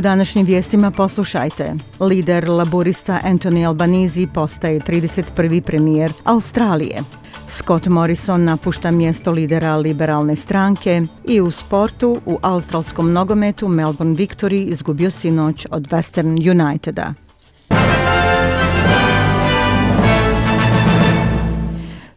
U današnjim vijestima poslušajte. Lider laburista Anthony Albanizi postaje 31. premijer Australije. Scott Morrison napušta mjesto lidera liberalne stranke i u sportu u australskom nogometu Melbourne Victory izgubio sinoć od Western Uniteda.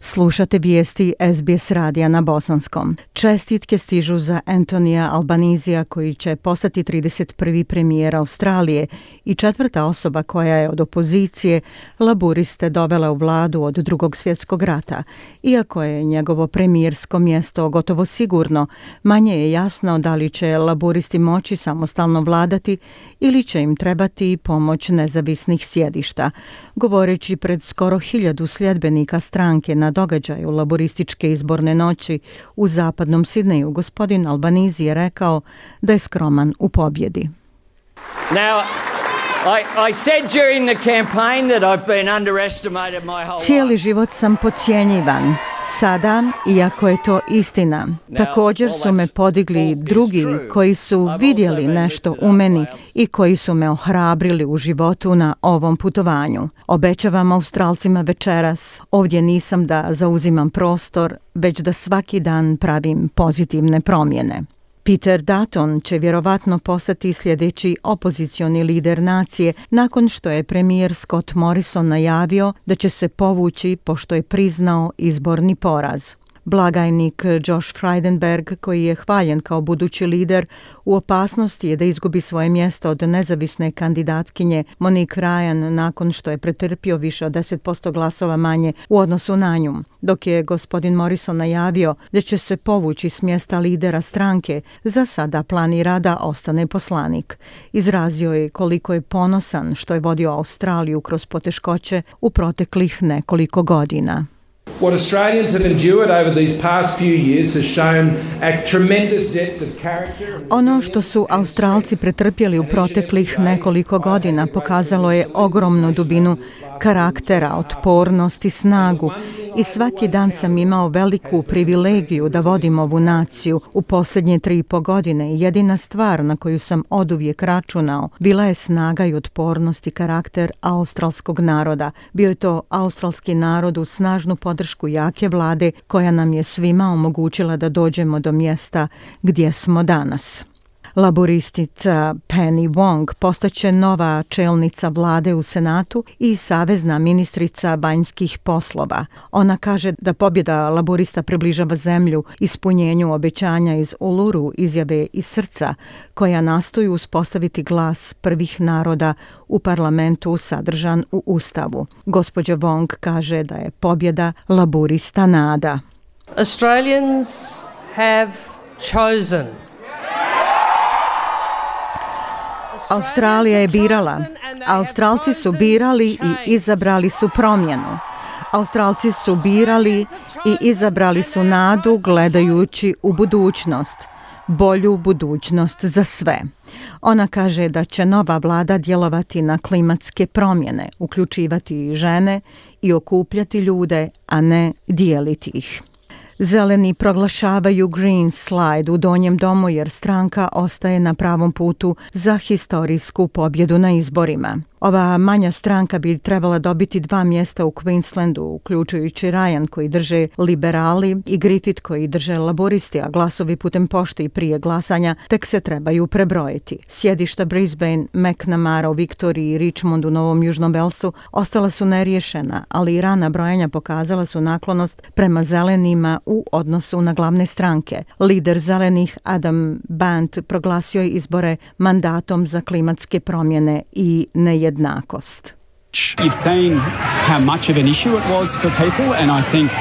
Slušate vijesti SBS radija na bosanskom. Čestitke stižu za Antonija Albanizija koji će postati 31. premijer Australije i četvrta osoba koja je od opozicije laburiste dovela u vladu od drugog svjetskog rata. Iako je njegovo premijersko mjesto gotovo sigurno, manje je jasno da li će laburisti moći samostalno vladati ili će im trebati pomoć nezavisnih sjedišta. Govoreći pred skoro hiljadu sljedbenika stranke na događaju laborističke izborne noći u zapadnom Sidneju, gospodin Albanizi je rekao da je skroman u pobjedi. Now, Cijeli život sam pocijenjivan. Sada, iako je to istina, također su me podigli drugi koji su vidjeli nešto u meni i koji su me ohrabrili u životu na ovom putovanju. Obećavam Australcima večeras, ovdje nisam da zauzimam prostor, već da svaki dan pravim pozitivne promjene. Peter Dutton će vjerovatno postati sljedeći opozicioni lider nacije nakon što je premijer Scott Morrison najavio da će se povući pošto je priznao izborni poraz. Blagajnik Josh Frydenberg, koji je hvaljen kao budući lider, u opasnosti je da izgubi svoje mjesto od nezavisne kandidatkinje Monique Ryan nakon što je pretrpio više od 10% glasova manje u odnosu na nju. Dok je gospodin Morrison najavio da će se povući s mjesta lidera stranke, za sada planira da ostane poslanik. Izrazio je koliko je ponosan što je vodio Australiju kroz poteškoće u proteklih nekoliko godina. What Australians have endured over these past few years has shown a tremendous depth of character. Ono što su Australci pretrpjeli u proteklih nekoliko godina pokazalo je ogromnu dubinu karaktera, otpornost i snagu i svaki dan sam imao veliku privilegiju da vodim ovu naciju u posljednje tri i po godine. Jedina stvar na koju sam oduvijek računao bila je snaga i otpornost i karakter australskog naroda. Bio je to australski narod u snažnu podršku jake vlade koja nam je svima omogućila da dođemo do mjesta gdje smo danas. Laboristica Penny Wong postaće nova čelnica vlade u Senatu i savezna ministrica banjskih poslova. Ona kaže da pobjeda laborista približava zemlju ispunjenju obećanja iz Uluru izjave iz srca koja nastoju uspostaviti glas prvih naroda u parlamentu sadržan u Ustavu. Gospođa Wong kaže da je pobjeda laborista nada. Australians have chosen Australija je birala. Australci su birali i izabrali su promjenu. Australci su birali i izabrali su nadu gledajući u budućnost, bolju budućnost za sve. Ona kaže da će nova vlada djelovati na klimatske promjene, uključivati i žene i okupljati ljude, a ne dijeliti ih. Zeleni proglašavaju Green Slide u donjem domu jer stranka ostaje na pravom putu za historijsku pobjedu na izborima. Ova manja stranka bi trebala dobiti dva mjesta u Queenslandu, uključujući Ryan koji drže liberali i Griffith koji drže laboristi, a glasovi putem pošte i prije glasanja tek se trebaju prebrojiti. Sjedišta Brisbane, McNamara u Viktoriji i Richmond u Novom Južnom Belsu ostala su neriješena, ali i rana brojanja pokazala su naklonost prema zelenima u odnosu na glavne stranke. Lider zelenih Adam Band proglasio je izbore mandatom za klimatske promjene i nejednosti nejednakost. You've seen how much of an issue it was for people and I think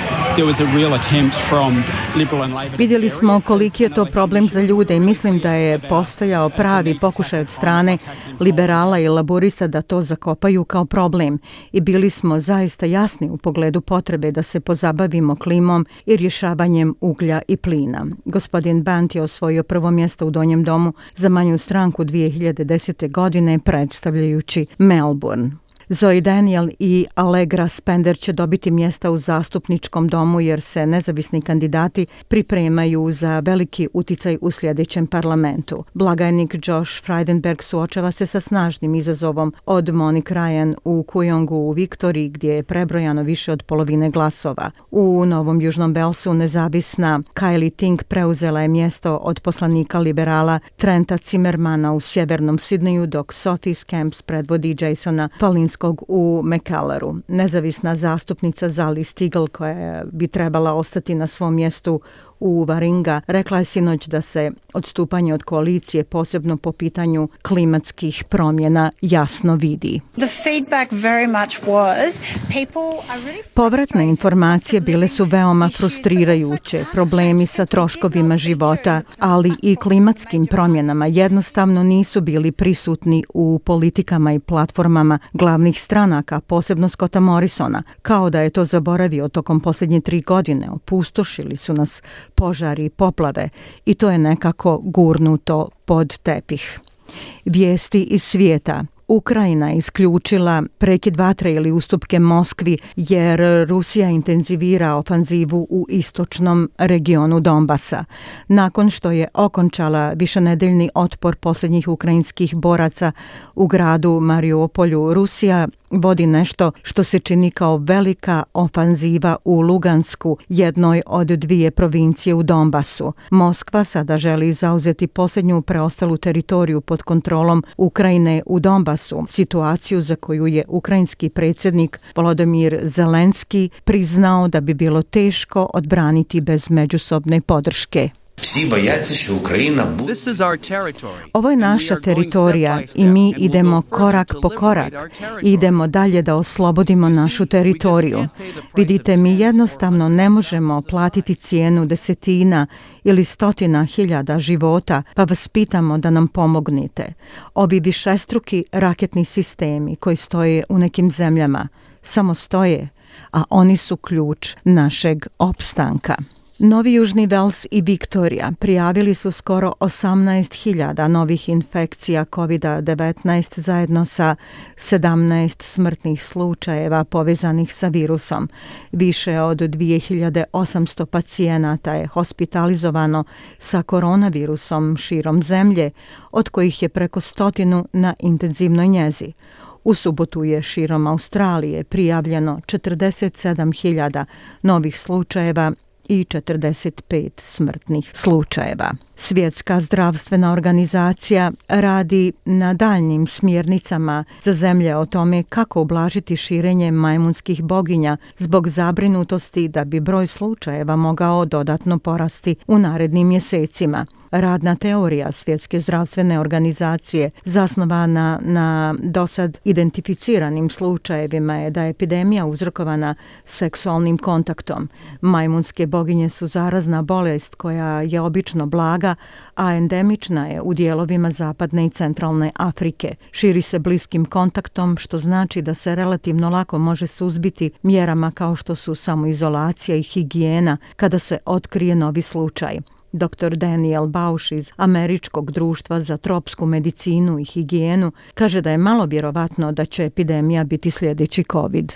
Vidjeli smo koliki je to problem za ljude i mislim da je postojao pravi pokušaj od strane liberala i laborista da to zakopaju kao problem i bili smo zaista jasni u pogledu potrebe da se pozabavimo klimom i rješavanjem uglja i plina. Gospodin Bant je osvojio prvo mjesto u Donjem domu za manju stranku 2010. godine predstavljajući Melbourne. Zoe Daniel i Allegra Spender će dobiti mjesta u zastupničkom domu jer se nezavisni kandidati pripremaju za veliki uticaj u sljedećem parlamentu. Blagajnik Josh Frydenberg suočava se sa snažnim izazovom od Monique Ryan u Kujongu u Viktoriji gdje je prebrojano više od polovine glasova. U Novom Južnom Belsu nezavisna Kylie Ting preuzela je mjesto od poslanika liberala Trenta Zimmermana u sjevernom Sidneju dok Sophie Scamps predvodi Jasona Palinskog Demokratskog u Mekaleru. Nezavisna zastupnica Zali Stigl koja bi trebala ostati na svom mjestu u Varinga rekla je sinoć da se odstupanje od koalicije posebno po pitanju klimatskih promjena jasno vidi. Povratne informacije bile su veoma frustrirajuće. Problemi sa troškovima života, ali i klimatskim promjenama jednostavno nisu bili prisutni u politikama i platformama glavnih stranaka, posebno Scotta Morrisona, kao da je to zaboravio tokom posljednje tri godine. Opustošili su nas požari i poplave i to je nekako gurnuto pod tepih. Vijesti iz svijeta. Ukrajina isključila prekid vatre ili ustupke Moskvi jer Rusija intenzivira ofanzivu u istočnom regionu Donbasa. Nakon što je okončala višenedeljni otpor posljednjih ukrajinskih boraca u gradu Mariupolju, Rusija vodi nešto što se čini kao velika ofanziva u Lugansku, jednoj od dvije provincije u Donbasu. Moskva sada želi zauzeti posljednju preostalu teritoriju pod kontrolom Ukrajine u Donbasu, situaciju za koju je ukrajinski predsjednik Volodomir Zelenski priznao da bi bilo teško odbraniti bez međusobne podrške. Ovo je naša teritorija i mi idemo korak po korak. Idemo dalje da oslobodimo našu teritoriju. Vidite, mi jednostavno ne možemo platiti cijenu desetina ili stotina hiljada života, pa vas pitamo da nam pomognite. Ovi višestruki raketni sistemi koji stoje u nekim zemljama samo stoje, a oni su ključ našeg opstanka. Novi Južni Vels i Viktorija prijavili su skoro 18.000 novih infekcija COVID-19 zajedno sa 17 smrtnih slučajeva povezanih sa virusom. Više od 2800 pacijenata je hospitalizovano sa koronavirusom širom zemlje, od kojih je preko stotinu na intenzivnoj njezi. U subotu je širom Australije prijavljeno 47.000 novih slučajeva i 45 smrtnih slučajeva. Svjetska zdravstvena organizacija radi na daljnim smjernicama za zemlje o tome kako ublažiti širenje majmunskih boginja zbog zabrinutosti da bi broj slučajeva mogao dodatno porasti u narednim mjesecima radna teorija Svjetske zdravstvene organizacije zasnovana na dosad identificiranim slučajevima je da je epidemija uzrokovana seksualnim kontaktom. Majmunske boginje su zarazna bolest koja je obično blaga, a endemična je u dijelovima zapadne i centralne Afrike. Širi se bliskim kontaktom, što znači da se relativno lako može suzbiti mjerama kao što su samoizolacija i higijena kada se otkrije novi slučaj. Dr. Daniel Bausch iz Američkog društva za tropsku medicinu i higijenu kaže da je malo vjerovatno da će epidemija biti sljedeći COVID.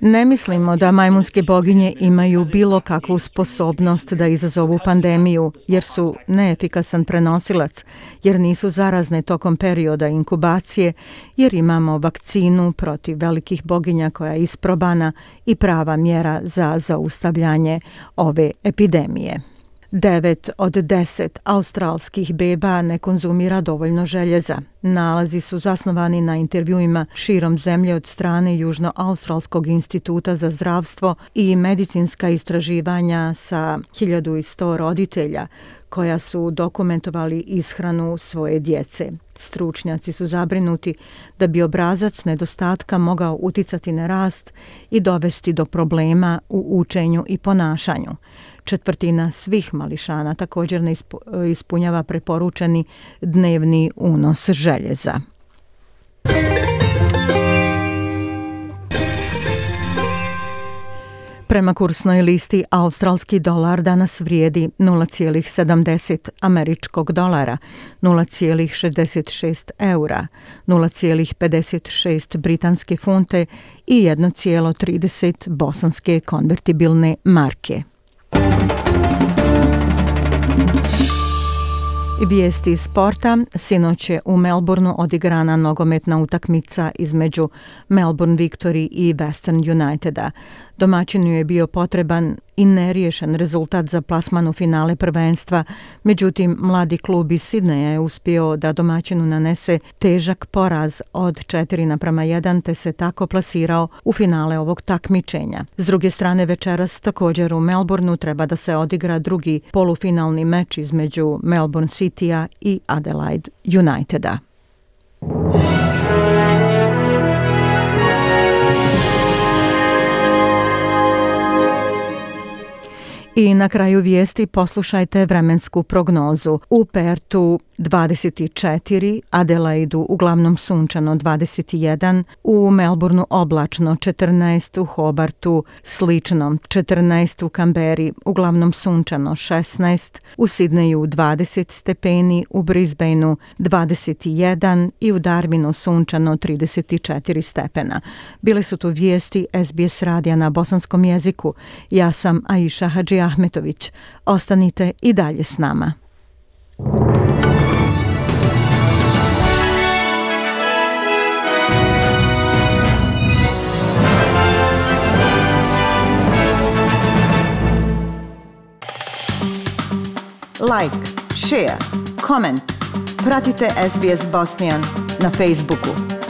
Ne mislimo da majmunske boginje imaju bilo kakvu sposobnost da izazovu pandemiju, jer su neefikasan prenosilac, jer nisu zarazne tokom perioda inkubacije, jer imamo vakcinu protiv velikih boginja koja je isprobana i prava mjera za zaustavljanje ove epidemije. 9 od 10 australskih beba ne konzumira dovoljno željeza. Nalazi su zasnovani na intervjuima širom zemlje od strane Južnoaustralskog instituta za zdravstvo i medicinska istraživanja sa 1100 roditelja koja su dokumentovali ishranu svoje djece. Stručnjaci su zabrinuti da bi obrazac nedostatka mogao uticati na rast i dovesti do problema u učenju i ponašanju. Četvrtina svih mališana također ne ispunjava preporučeni dnevni unos željeza. Prema kursnoj listi, australski dolar danas vrijedi 0,70 američkog dolara, 0,66 eura, 0,56 britanske funte i 1,30 bosanske konvertibilne marke. Vijesti iz sporta. Sinoć je u Melbourneu odigrana nogometna utakmica između Melbourne Victory i Western Uniteda. Domaćinu je bio potreban i neriješen rezultat za plasmanu finale prvenstva, međutim mladi klub iz Sidneja je uspio da domaćinu nanese težak poraz od 4 naprama 1 te se tako plasirao u finale ovog takmičenja. S druge strane večeras također u Melbourneu treba da se odigra drugi polufinalni meč između Melbourne Citya i Adelaide Uniteda. I na kraju vijesti poslušajte vremensku prognozu. U Pertu 24, Adelaidu uglavnom sunčano 21, u Melbourneu oblačno 14, u Hobartu slično 14, u Kamberi uglavnom sunčano 16, u Sidneju 20 stepeni, u Brisbaneu 21 i u Darwinu sunčano 34 stepena. Bile su tu vijesti SBS radija na bosanskom jeziku. Ja sam Aisha Hadžija Ahmetović. Ostanite i dalje s nama. Like, share, comment. Pratite SBS Bosnian na Facebooku.